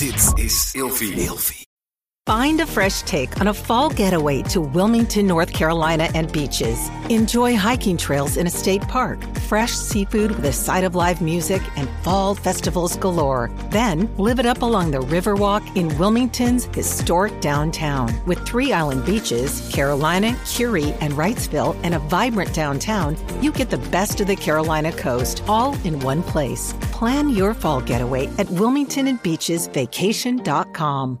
Dit is Ilfie. Find a fresh take on a fall getaway to Wilmington, North Carolina and beaches. Enjoy hiking trails in a state park, fresh seafood with a side of live music, and fall festivals galore. Then live it up along the Riverwalk in Wilmington's historic downtown. With three island beaches, Carolina, Curie, and Wrightsville, and a vibrant downtown, you get the best of the Carolina coast all in one place. Plan your fall getaway at WilmingtonandBeachesVacation.com.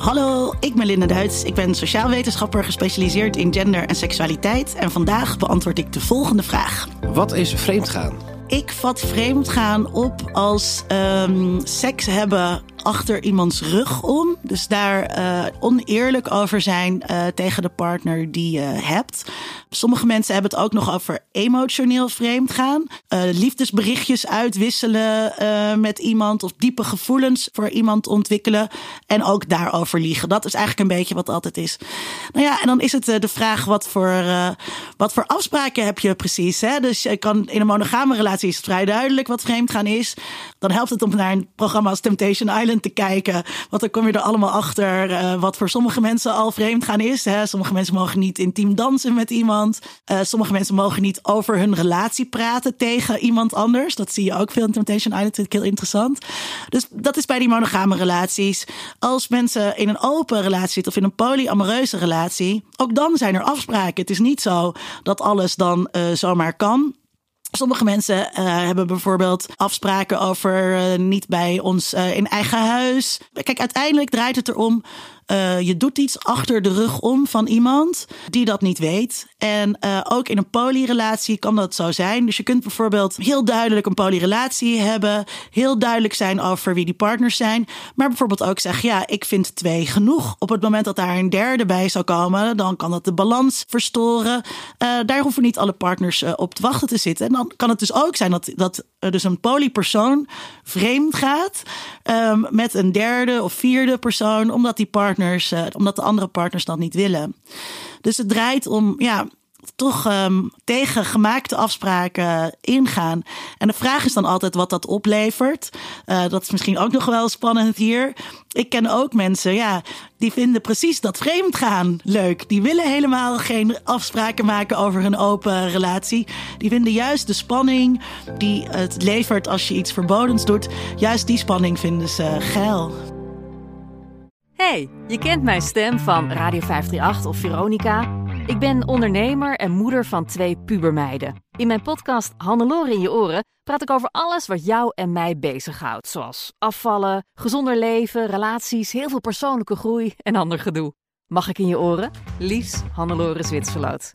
Hallo, ik ben Linda Duits. Ik ben sociaal wetenschapper gespecialiseerd in gender en seksualiteit. En vandaag beantwoord ik de volgende vraag. Wat is vreemdgaan? Ik vat vreemdgaan op als um, seks hebben achter iemands rug om. Dus daar uh, oneerlijk over zijn uh, tegen de partner die je hebt. Sommige mensen hebben het ook nog over emotioneel vreemdgaan. Uh, liefdesberichtjes uitwisselen met iemand of diepe gevoelens voor iemand ontwikkelen. En ook daarover liegen. Dat is eigenlijk een beetje wat altijd is. Nou ja, en dan is het de vraag: wat voor, wat voor afspraken heb je precies? Hè? Dus je kan in een monogame relatie is vrij duidelijk wat vreemdgaan is. Dan helpt het om naar een programma als Temptation Island te kijken. Want dan kom je er allemaal achter uh, wat voor sommige mensen al vreemd gaan is. Hè. Sommige mensen mogen niet intiem dansen met iemand. Uh, sommige mensen mogen niet over hun relatie praten tegen iemand anders. Dat zie je ook veel in Temptation Island. Dat vind ik heel interessant. Dus dat is bij die monogame relaties. Als mensen in een open relatie zitten of in een polyamoreuze relatie, ook dan zijn er afspraken. Het is niet zo dat alles dan uh, zomaar kan. Sommige mensen uh, hebben bijvoorbeeld afspraken over uh, niet bij ons uh, in eigen huis. Kijk, uiteindelijk draait het erom uh, je doet iets achter de rug om van iemand die dat niet weet. En uh, ook in een polyrelatie kan dat zo zijn. Dus je kunt bijvoorbeeld heel duidelijk een polyrelatie hebben, heel duidelijk zijn over wie die partners zijn, maar bijvoorbeeld ook zeggen: ja, ik vind twee genoeg. Op het moment dat daar een derde bij zou komen, dan kan dat de balans verstoren. Uh, daar hoeven niet alle partners op te wachten te zitten. En dan kan het dus ook zijn dat, dat dus een polypersoon vreemd gaat um, met een derde of vierde persoon, omdat die partner partners, uh, omdat de andere partners dat niet willen. Dus het draait om, ja, toch um, tegen gemaakte afspraken ingaan. En de vraag is dan altijd wat dat oplevert. Uh, dat is misschien ook nog wel spannend hier. Ik ken ook mensen, ja, die vinden precies dat vreemdgaan leuk. Die willen helemaal geen afspraken maken over een open relatie. Die vinden juist de spanning die het levert als je iets verbodens doet, juist die spanning vinden ze geil. Hey, je kent mijn stem van Radio 538 of Veronica. Ik ben ondernemer en moeder van twee pubermeiden. In mijn podcast Hannelore in je oren praat ik over alles wat jou en mij bezighoudt. Zoals afvallen, gezonder leven, relaties, heel veel persoonlijke groei en ander gedoe. Mag ik in je oren? Liefs, Hannelore Zwitserloot.